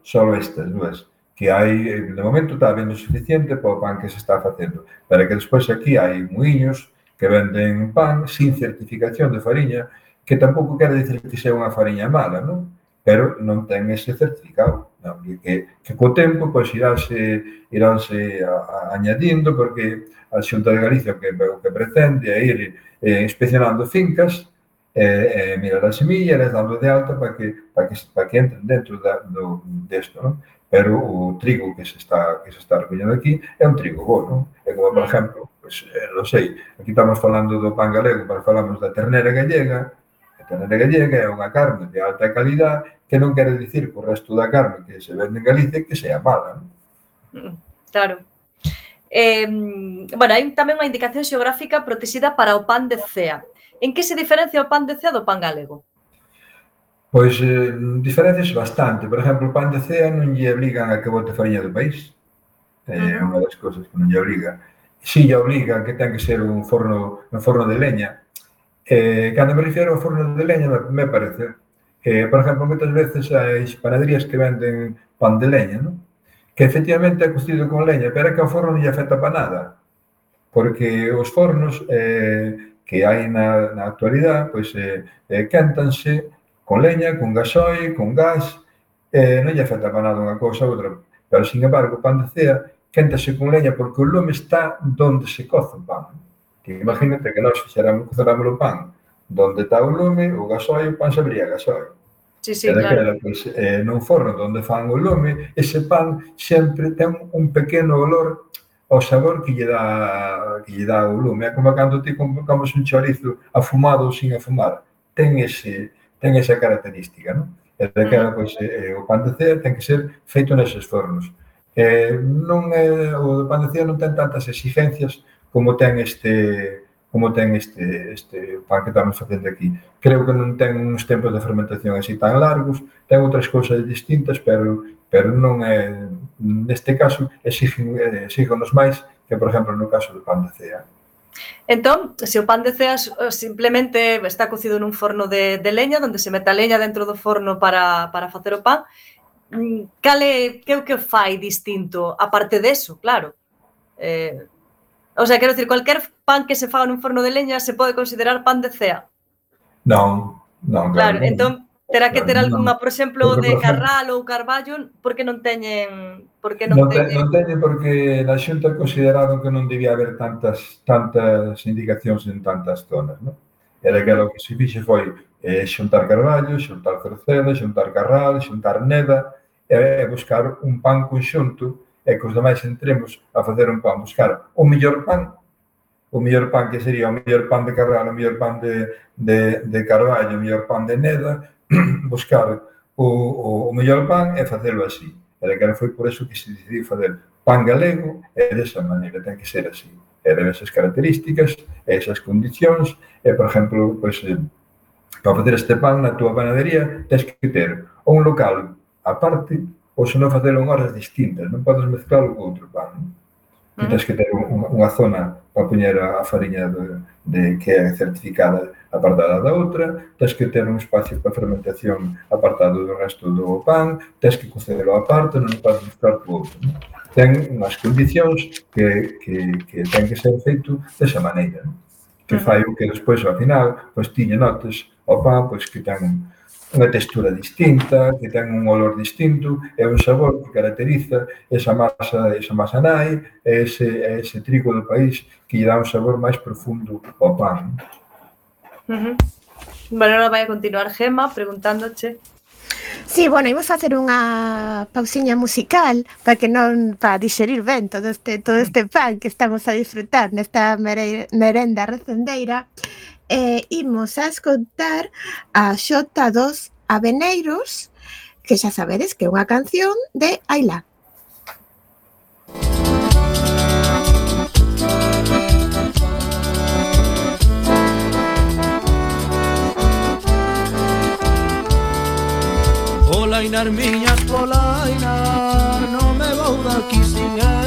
Solo estas dúas que hai, de momento está vendo suficiente para o pan que se está facendo, para que despois aquí hai moinhos que venden pan sin certificación de fariña, que tampouco quere dicir que sea unha fariña mala, non? pero non ten ese certificado, non? que, que co tempo pois, iránse, iránse a, a, añadindo, porque a Xunta de Galicia que, o que pretende é ir eh, inspeccionando fincas eh, eh, mirar as semillas, dando de alta para que, para que, para que entren dentro da, do, desto, non? Pero o trigo que se está que se está recollendo aquí é un trigo bo, non? É como, por mm. exemplo, pues, eh, non sei, aquí estamos falando do pan galego, pero falamos da ternera gallega, a ternera gallega é unha carne de alta calidad que non quere dicir que o resto da carne que se vende en Galicia que sea mala, non? Mm, claro. Eh, bueno, hai tamén unha indicación xeográfica protexida para o pan de cea En que se diferencia o pan de cea do pan galego? Pois eh, diferencias bastante. Por exemplo, o pan de cea non lle obligan a que bote farinha do país. É eh, uh -huh. unha das cousas que non lle obliga. Si lle obliga que ten que ser un forno un forno de leña. Eh, cando me refiero ao forno de leña, me, me parece. Eh, por exemplo, moitas veces hai panaderías que venden pan de leña, non? que efectivamente é cocido con leña, pero é que ao forno non lle afecta para nada, porque os fornos eh, que hai na, na actualidade, pois eh, eh, quéntanse con leña, con gasoil, con gas, eh, non lle afecta para nada unha cousa ou outra. Pero, sin embargo, Pandacea quéntase con leña porque o lume está donde se coce o pan. Que imagínate que nós fixéramos coceramos o pan donde está o lume, o gasoil, o pan se abría gasoil. Sí, sí, claro. Pois, eh, nun forno donde fan o lume, ese pan sempre ten un pequeno olor ao sabor que lle dá que lle dá o lume, é como cando ti comes un chorizo afumado ou sin afumar, ten ese ten esa característica, non? E daquela, pois, eh, o pan de cea ten que ser feito neses fornos. Eh, non é, o pan de cea non ten tantas exigencias como ten este como ten este este pan que estamos facendo aquí. Creo que non ten uns tempos de fermentación así tan largos, ten outras cousas distintas, pero pero non é neste caso exigen, eh, exígenos máis que, por exemplo, no caso do pan de cea. Entón, se o pan de ceas eh, simplemente está cocido nun forno de, de leña, onde se mete a leña dentro do forno para, para facer o pan, mm, cale, que o que fai distinto? aparte deso, claro. Eh, o sea, quero dicir, cualquier pan que se faga nun forno de leña se pode considerar pan de cea. Non, non. Claro, claro non. entón, Terá que ter algunha, por exemplo, de Carral ou Carballo, porque non teñen... Porque non, non, teñen... non teñen porque na xunta consideraron que non debía haber tantas tantas indicacións en tantas zonas, non? E daquela que se fixe foi eh, xuntar Carballo, xuntar Cerceda, xuntar Carral, xuntar Neda, e eh, buscar un pan conxunto e que os demais entremos a facer un pan, buscar o mellor pan o mellor pan que sería o mellor pan de Carral, o mellor pan de, de, de Carballo, o mellor pan de Neda, buscar o, o, o mellor pan e facelo así. E de cara foi por eso que se decidiu facer pan galego e desa maneira ten que ser así. E debe esas características, esas condicións, e, por exemplo, pois, pues, para facer este pan na túa panadería tens que ter un local aparte ou senón facelo en horas distintas, non podes mezclarlo con outro pan. Non? Tens que ter unha, unha zona para poñer a, a fariña de, de que é certificada apartada da outra, tens que ter un espacio para fermentación apartado do resto do pan, tens que cocelo aparte, non podes mezclar co outro. Non? Ten unhas condicións que, que, que ten que ser feito desa maneira. Non? Que fai o que despois, ao final, pois tiña notas ao pan, pois que ten unha textura distinta, que ten un olor distinto, e un sabor que caracteriza esa masa, esa masa nai, ese, ese trigo do país que lle dá un sabor máis profundo ao pan. Uh -huh. Bueno, ahora vai a continuar Gema preguntándoche Sí, bueno, imos facer unha pausiña musical para que non para digerir ben todo este todo este pan que estamos a disfrutar nesta mere, merenda recendeira. Eh, imos a escoitar a Xota dos Aveneiros, que xa sabedes que é unha canción de Aila. polainar, miñas polainar Non me vou daqui sin ela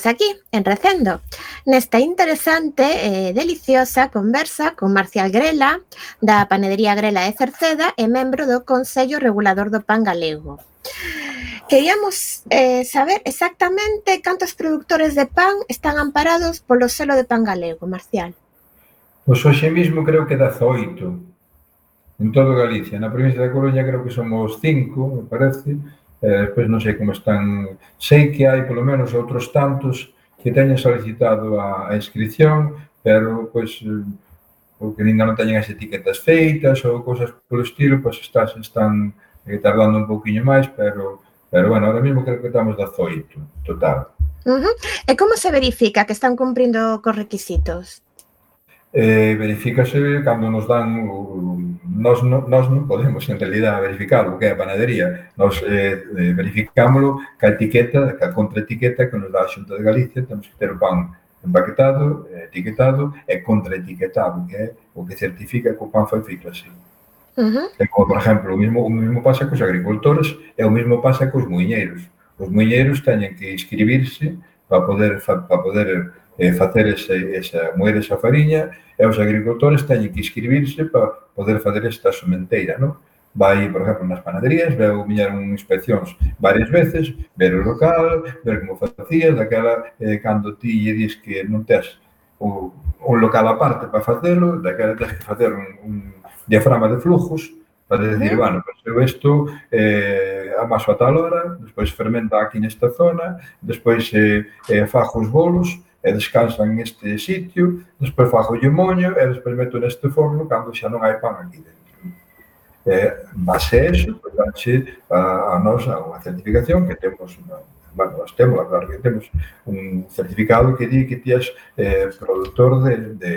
Estamos aquí, en Recendo, nesta interesante e deliciosa conversa con Marcial Grela, da Panadería Grela de Cerceda e membro do Consello Regulador do Pan Galego. Queríamos eh, saber exactamente cantos productores de pan están amparados polo selo de pan galego, Marcial. Pois hoxe mesmo creo que 18 en todo Galicia. Na provincia da Coruña creo que somos 5, me parece, eh, pois non sei como están, sei que hai polo menos outros tantos que teñen solicitado a, a inscripción, pero pois eh, ou que ainda non teñen as etiquetas feitas ou cousas polo estilo, pois estás, están eh, tardando un pouquiño máis, pero pero bueno, ahora mesmo creo que estamos da zoito, total. Uh -huh. E como se verifica que están cumprindo cos requisitos? eh, verifícase cando nos dan nós no, nós non podemos en realidad verificar o que é a panadería. Nós eh, eh verificámoslo ca etiqueta, ca contraetiqueta que nos dá a Xunta de Galicia temos que ter o pan empaquetado, eh, etiquetado e contraetiquetado que é o que certifica que o pan foi feito así uh -huh. e como por exemplo o mismo, o mismo pasa cos agricultores e o mismo pasa cos muiñeiros. Os muiñeiros teñen que inscribirse para poder para poder eh, facer ese, esa moer esa fariña e os agricultores teñen que inscribirse para poder facer esta sementeira, non? Vai, por exemplo, nas panaderías, veu miñar un inspeccións varias veces, ver o local, ver como facías, daquela, eh, cando ti lle dis que non tes o, o local aparte para facelo, daquela tes que facer un, un diaframa de flujos, para decir, bueno, pues eu isto eh, amaso a tal hora, despois fermenta aquí nesta zona, despois eh, eh, fajo os bolos, e descansan neste sitio, despois fago o moño e despois meto neste forno cando xa non hai pan aquí dentro. Eh, base a eso, pois, pues, danche a, a nos a unha certificación que temos unha, bueno, nós temos, claro que temos un certificado que di que ti és eh, produtor de, de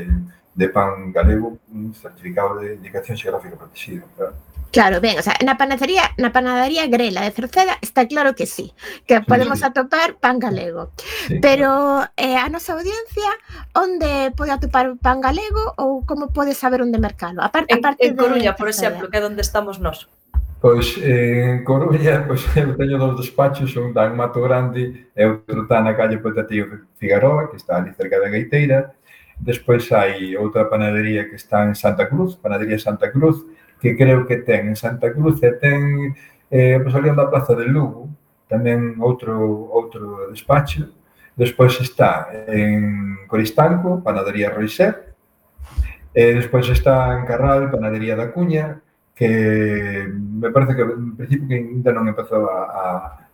de pan galego un certificado de indicación xeográfica protegida. Claro. Claro, ben, o sea, na panadería, na panadería Grela de Cerceda está claro que sí, que podemos sí. atopar pan galego. Sí, Pero claro. eh, a nosa audiencia, onde pode atopar pan galego ou como pode saber onde mercalo? A parte, en, aparte en Coruña, de por exemplo, que é onde estamos nós. Pois eh, en Coruña, pois eu teño dos despachos, un da en Mato Grande e outro está na calle Potatío Figueroa, que está ali cerca da Gaiteira, Despois hai outra panadería que está en Santa Cruz, Panadería Santa Cruz, que creo que ten en Santa Cruz e ten eh, pues, ali da Plaza de Lugo, tamén outro outro despacho. Despois está en Coristanco, Panadería Roiser. E despois está en Carral, Panadería da Cuña, que me parece que en principio que ainda non empezou a, a,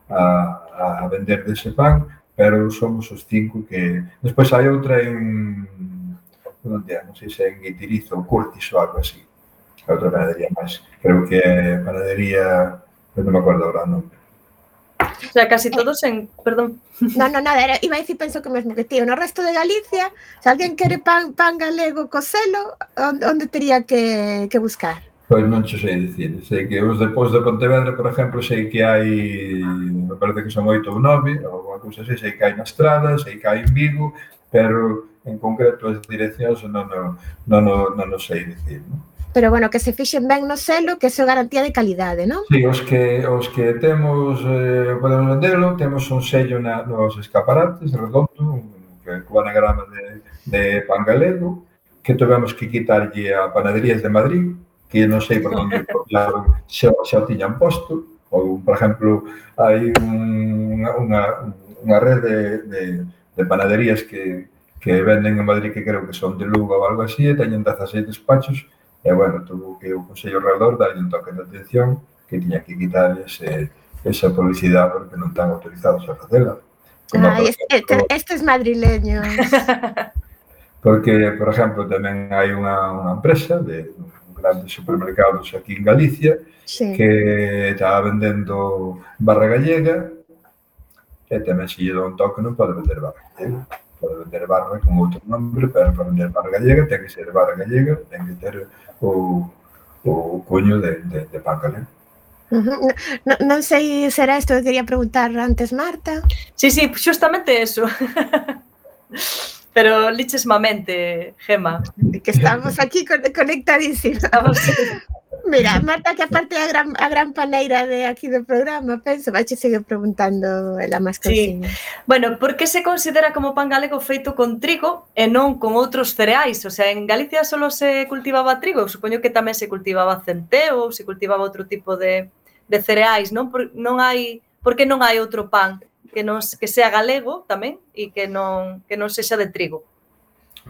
a, a vender dese pan, pero somos os cinco que... Despois hai outra en redondear, non sei se en Guitirizo ou Curtis ou algo así. A outra panadería máis. Creo que é panadería, non me acordo agora o nome. O sea, casi todos en... Perdón. No, no, nada, era, iba a decir, penso que mesmo que tío. No resto de Galicia, se alguén quere pan, pan galego cocelo, onde tería que, que buscar? Pois non xo sei dicir. Sei que os depós de Pontevedra, por exemplo, sei que hai, me parece que son oito ou nove, ou alguma cousa así, sei que hai na Estrada, sei que hai en Vigo, pero en concreto as direccións non, non, non, non, non sei dicir. Non? Pero bueno, que se fixen ben no selo, que é garantía de calidade, non? Sí, os que, os que temos, eh, podemos vendelo, temos un sello na, nos escaparates, redondo, que, con anagrama de, de Pangalego, que tivemos que quitarlle a Panaderías de Madrid, que non sei por onde claro, xa, xa o tiñan posto, ou, por exemplo, hai un, unha, unha, unha red de, de, de panaderías que, que venden en Madrid que creo que son de Lugo ou algo así, e teñen 16 despachos, e, bueno, tuvo que o Consello Redor darlle un toque de atención que tiña que quitar ese, esa publicidade porque non están autorizados a facela. Como, Ay, por exemplo, este, estes madrileños. Porque, por exemplo, tamén hai unha, unha empresa de grandes supermercados aquí en Galicia sí. que está vendendo barra gallega e tamén se lle dá un toque non pode vender barra gallega del Barra con outro nombre, pero para vender Barra Gallega ten que ser Barra Gallega, ten que ter o, o coño de, de, de pan galego. No, non sei se era isto que quería preguntar antes Marta. Sí, sí, justamente eso. pero lichesmamente, Gema. Que estamos aquí conectadísimos. Mira, Marta, que aparte a gran, a gran paleira de aquí do programa, penso, vai seguir preguntando ela máis consigo. Sí. Bueno, por que se considera como pan galego feito con trigo e non con outros cereais? O sea, en Galicia só se cultivaba trigo, supoño que tamén se cultivaba centeo, se cultivaba outro tipo de, de cereais, non? Por, non hai, por que non hai outro pan que non que sea galego tamén e que non que non sexa de trigo.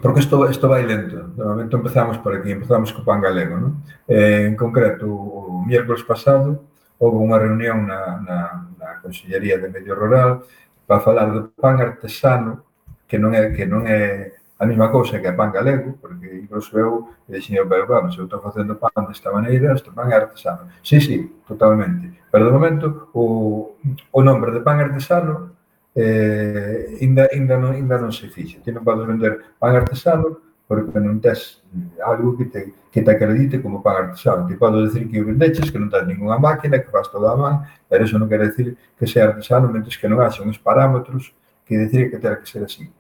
Porque isto, isto vai lento. De momento empezamos por aquí, empezamos co pan galego. Non? Eh, en concreto, o miércoles pasado, houve unha reunión na, na, na Consellería de Medio Rural para falar do pan artesano que non é que non é A mesma cousa que é pan galego, porque incluso eu eh, dixen pero vamos, eu estou facendo pan desta maneira, este pan é artesano. Sí, sí, totalmente. Pero de momento o, o nombre de pan artesano eh, ainda, ainda, non, ainda non se fixe. Ti non podes vender pan artesano porque non tes algo que te, que te acredite como pan artesano. Te podes decir que o vendeches, que non tens ninguna máquina, que faz toda a man, pero eso non quer decir que sea artesano, mentres que non haxa uns parámetros que decir que terá que ser así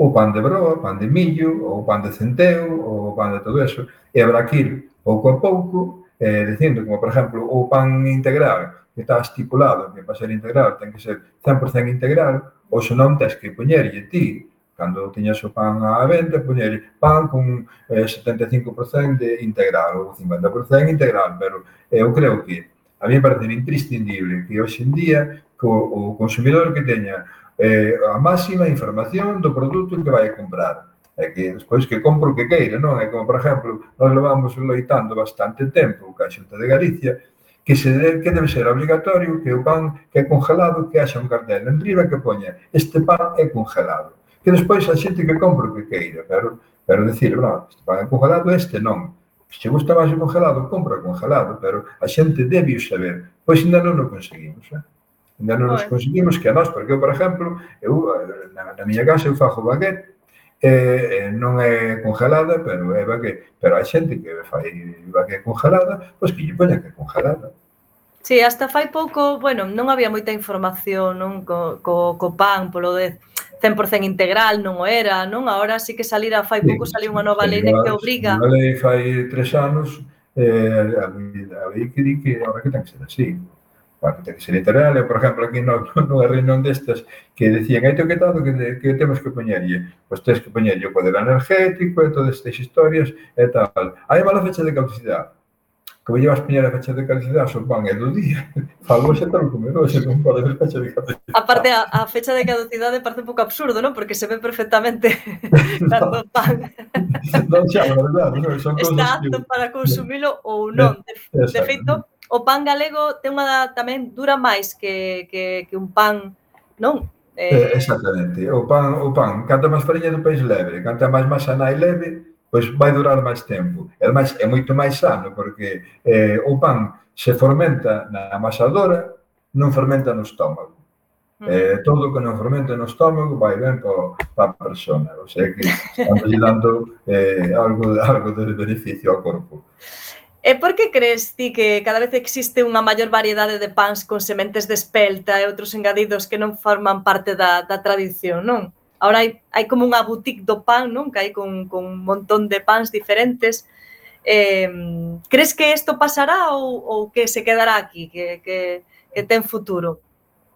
o pan de broa, pan de millo, o pan de centeo, o pan de todo eso, e habrá que ir pouco a pouco, eh, dicindo, como por exemplo, o pan integral, que está estipulado que para ser integral ten que ser 100% integral, ou senón tens que poñerlle ti, cando tiñas o pan á venta, poñerlle pan con eh, 75% de integral ou 50% integral, pero eu creo que a mí me parece imprescindible que hoxe en día co, o consumidor que teña eh, a máxima información do produto que vai comprar. É que despois que compro o que queira, non? É como, por exemplo, nós levamos loitando bastante tempo ca xunta de Galicia que se de, que debe ser obligatorio que o pan que é congelado que haxa un cartel en riba que poña este pan é congelado. Que despois a xente que compra o que queira, pero, pero decir, non, este pan é congelado, este non se gusta máis o congelado, compra o congelado, pero a xente debe o saber. Pois ainda non o conseguimos. Eh? Ainda non nos conseguimos que a nós, porque eu, por exemplo, eu, na, na miña casa eu fajo baguette, eh, eh, non é congelada, pero é baguette. Pero hai xente que fai baguette congelada, pois que lle poña que congelada. Sí, hasta fai pouco, bueno, non había moita información non co, co, co pan, polo de 100% integral, non o era, non? Agora sí que salira, fai pouco saliu unha nova lei que obriga. Unha lei fai tres anos, eh, a, lei a, di que a, que ten que ser así. a, característica literaria, por exemplo, aquí no, nunha reunión destas que decían hai toquetado que, que temos que poñerlle pois tens que poñerlle o poder energético e todas estas historias e tal. Hai mala fecha de caducidade. Como lle vas poñer a fecha de caducidade son van é do día. Falou xa tal como non, se non pode ver fecha de caducidade. Aparte a, a fecha de caducidade parece un pouco absurdo, non? porque se ve perfectamente cando pan. non xa, verdade, non, son Está apto para consumilo ou non. De, de feito o pan galego ten unha tamén dura máis que, que, que un pan, non? Eh, exactamente. O pan, o pan, canta máis fariña do país leve, canta máis masana e leve, pois vai durar máis tempo. É, máis, é moito máis sano, porque eh, o pan se fermenta na amasadora, non fermenta no estómago. Eh, todo o que non fermenta no estómago vai ben para a persona. O sea que estamos dando eh, algo, algo de beneficio ao corpo. E por que crees ti que cada vez existe unha maior variedade de pans con sementes de espelta e outros engadidos que non forman parte da, da tradición, non? Ahora hai, hai como unha boutique do pan, non? Que hai con, con un montón de pans diferentes. Eh, crees que isto pasará ou, ou que se quedará aquí, que, que, que ten futuro?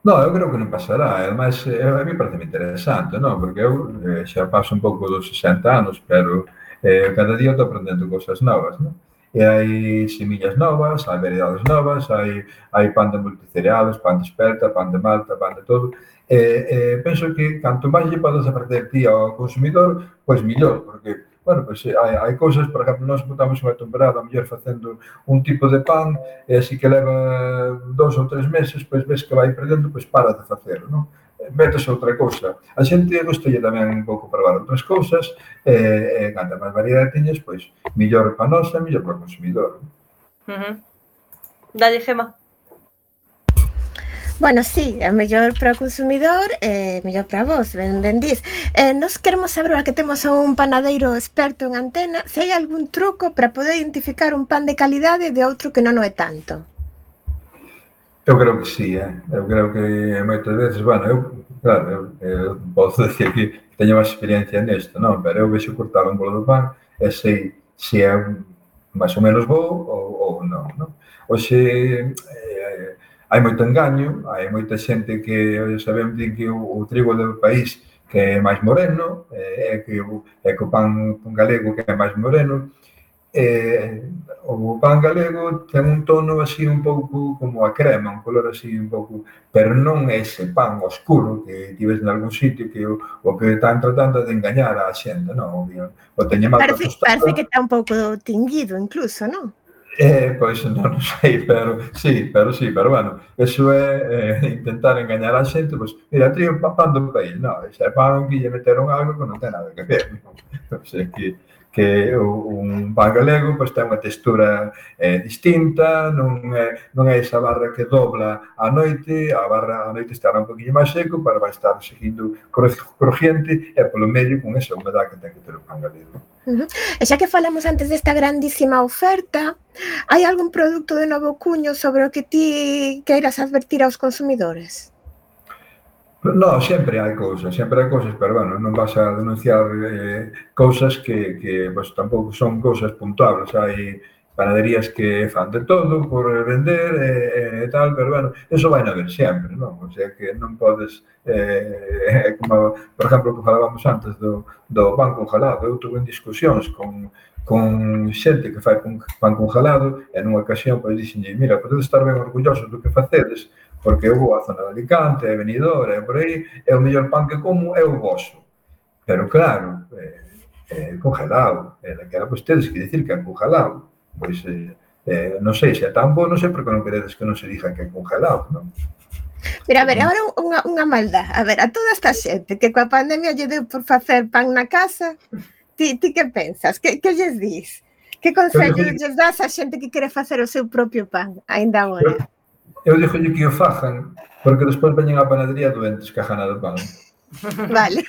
No, eu creo que non pasará, además, eh, a mí parece interesante, non? Porque eu eh, xa paso un pouco dos 60 anos, pero eh, cada día estou aprendendo cosas novas, non? e hai semillas novas, hai variedades novas, hai, hai pan de multicereales, pan de esperta, pan de malta, pan de todo. E, e penso que canto máis lle podes aprender ti ao consumidor, pois mellor, porque bueno, pois pues, hai, hai cousas, por exemplo, nós botamos unha temporada, a mellor facendo un tipo de pan, e así que leva dous ou tres meses, pois ves que vai perdendo, pois para de facelo, non? metes outra cousa. A xente gustalle tamén un pouco probar outras cousas, e, e canta máis variedade teñes, pois, millor para nós e millor para o consumidor. Uh -huh. Dalle, Gema. Bueno, sí, é mellor para o consumidor e eh, mellor para vos, ben, ben dis. Eh, nos queremos saber, que temos un panadeiro experto en antena, se hai algún truco para poder identificar un pan de calidade de outro que non o é tanto. Eu creo que sí, eh? eu creo que moitas veces, bueno, eu, claro, eu, eu posso decir que teño máis experiencia nisto, non? Pero eu vexo cortar un bolo do pan e sei se é máis ou menos bo ou, ou non, non? Oxe, eh, hai moito engaño, hai moita xente que, sabemos, que o, o trigo do país que é máis moreno, é eh, que, é que o pan galego que é máis moreno, eh, o pan galego ten un tono así un pouco como a crema, un color así un pouco, pero non é ese pan oscuro que ti ves en algún sitio que o, o que están tratando de engañar a xente, non? O, o teñe máis parece, parece que está un pouco tinguido incluso, non? Eh, pois non, non sei, pero sí, pero sí, pero bueno, eso é eh, intentar engañar a xente, pois, mira, tío, pan do país, non, ese pan que lle meteron algo que non ten nada que ver, non? Pois o sea, que, que un pan galego pois, ten unha textura eh, distinta, non é, non é esa barra que dobla a noite, a barra a noite estará un poquinho máis seco para vai estar seguindo crujiente e polo medio con esa humedad que ten que ter o pan galego. Uh -huh. E xa que falamos antes desta grandísima oferta, hai algún produto de novo cuño sobre o que ti queiras advertir aos consumidores? No, sempre hai cousas, sempre hai cousas, pero bueno, non vas a denunciar eh, cousas que, que pues, tampouco son cousas puntuables, hai panaderías que fan de todo por vender e eh, eh, tal, pero bueno, eso vai a haber sempre, non? O sea que non podes, eh, como, por exemplo, que falábamos antes do, do pan congelado, eu tuve en discusións con, con xente que fai pan congelado e nunha ocasión pois dixenlle, mira, podedes estar ben orgullosos do que facedes, porque eu vou á zona de Alicante, é venidor, é por aí, é o mellor pan que como é o vosso. Pero claro, é, é congelado, é daquela vostedes que dicir que é congelado, pois é, eh, non sei se é tan bo, non sei porque non queredes que non se diga que é congelado, non? Pero a ver, agora unha, unha maldad. A ver, a toda esta xente que coa pandemia lle deu por facer pan na casa, ti, ti que pensas? Que, que lles dis? Que consello lles das a xente que quere facer o seu propio pan, aínda agora? Eu dixolle que o fagan, porque despois veñen á panadería doentes que a gana do pan. Vale.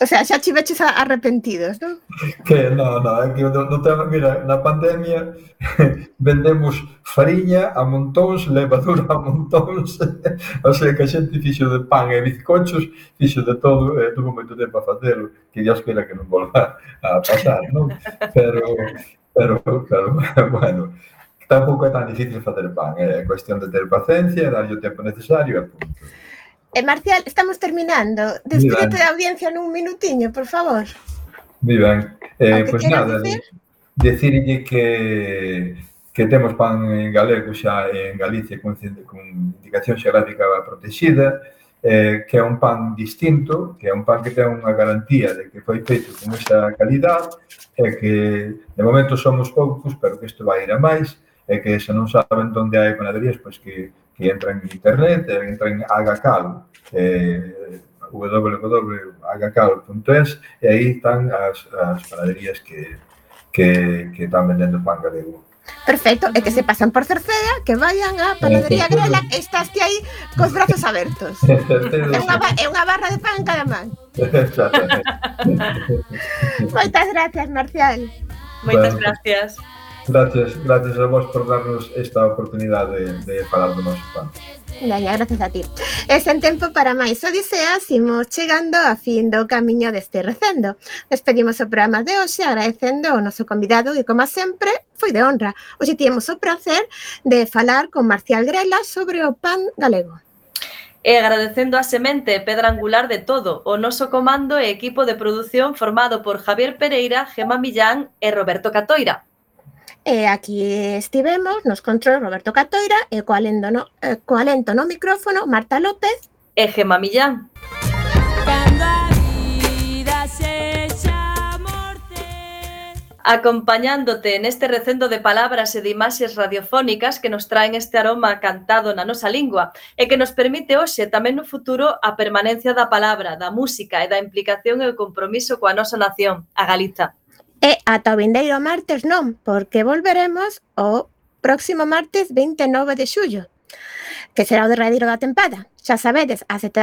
o sea, xa chiveches arrepentidos, non? Que, non, non, é que no, no tema, mira, na pandemia vendemos fariña a montóns, levadura a montóns, o sea, que a xente fixo de pan e bizcochos, fixo de todo, e tuvo moito tempo a facelo, que Dios queira que non volva a pasar, non? Pero, Pero, claro, bueno, tampouco é tan difícil facer pan, eh? é cuestión de ter paciencia, darlle o tempo necesario e punto. Eh, Marcial, estamos terminando. Despídete da audiencia nun minutiño, por favor. Moi ben. Eh, pois pues nada, decir? decirlle que que temos pan en galego xa en Galicia con, con indicación xeográfica protexida, eh, que é un pan distinto, que é un pan que ten unha garantía de que foi feito con esta calidad, e que de momento somos poucos, pero que isto vai ir a máis, e que se non saben onde hai panaderías, pois que, que entran en internet, entran en Agacal, eh, www.agacal.es e aí están as, as panaderías que, que, que están vendendo pan galego. Perfecto, e que se pasan por Cerceda, que vayan á panadería Grela, estás ti aí cos brazos abertos. é, unha, é unha barra de pan cada man. Moitas gracias, Marcial. Moitas bueno. gracias. Gracias, gracias a vos por darnos esta oportunidade de, de falar do noso pan. Daña, gracias a ti. E sen tempo para máis odiseas, imos chegando a fin do camiño deste recendo. Despedimos o programa de hoxe agradecendo ao noso convidado que, como sempre, foi de honra. Hoxe tivemos o placer de falar con Marcial Grela sobre o pan galego. Eh, e agradecendo a semente pedra angular de todo, o noso comando e equipo de produción formado por Javier Pereira, Gema Millán e Roberto Catoira. E aquí estivemos nos control Roberto Catoira e co alento no, eh, co alento no micrófono Marta López e Gemma Millán. Cando a vida sexa morte Acompañándote neste recendo de palabras e de imaxes radiofónicas que nos traen este aroma cantado na nosa lingua e que nos permite hoxe tamén no futuro a permanencia da palabra, da música e da implicación e o compromiso coa nosa nación, a Galiza. E ata o vindeiro martes non, porque volveremos o próximo martes 29 de xullo, que será o derradeiro da tempada. Xa sabedes, a sete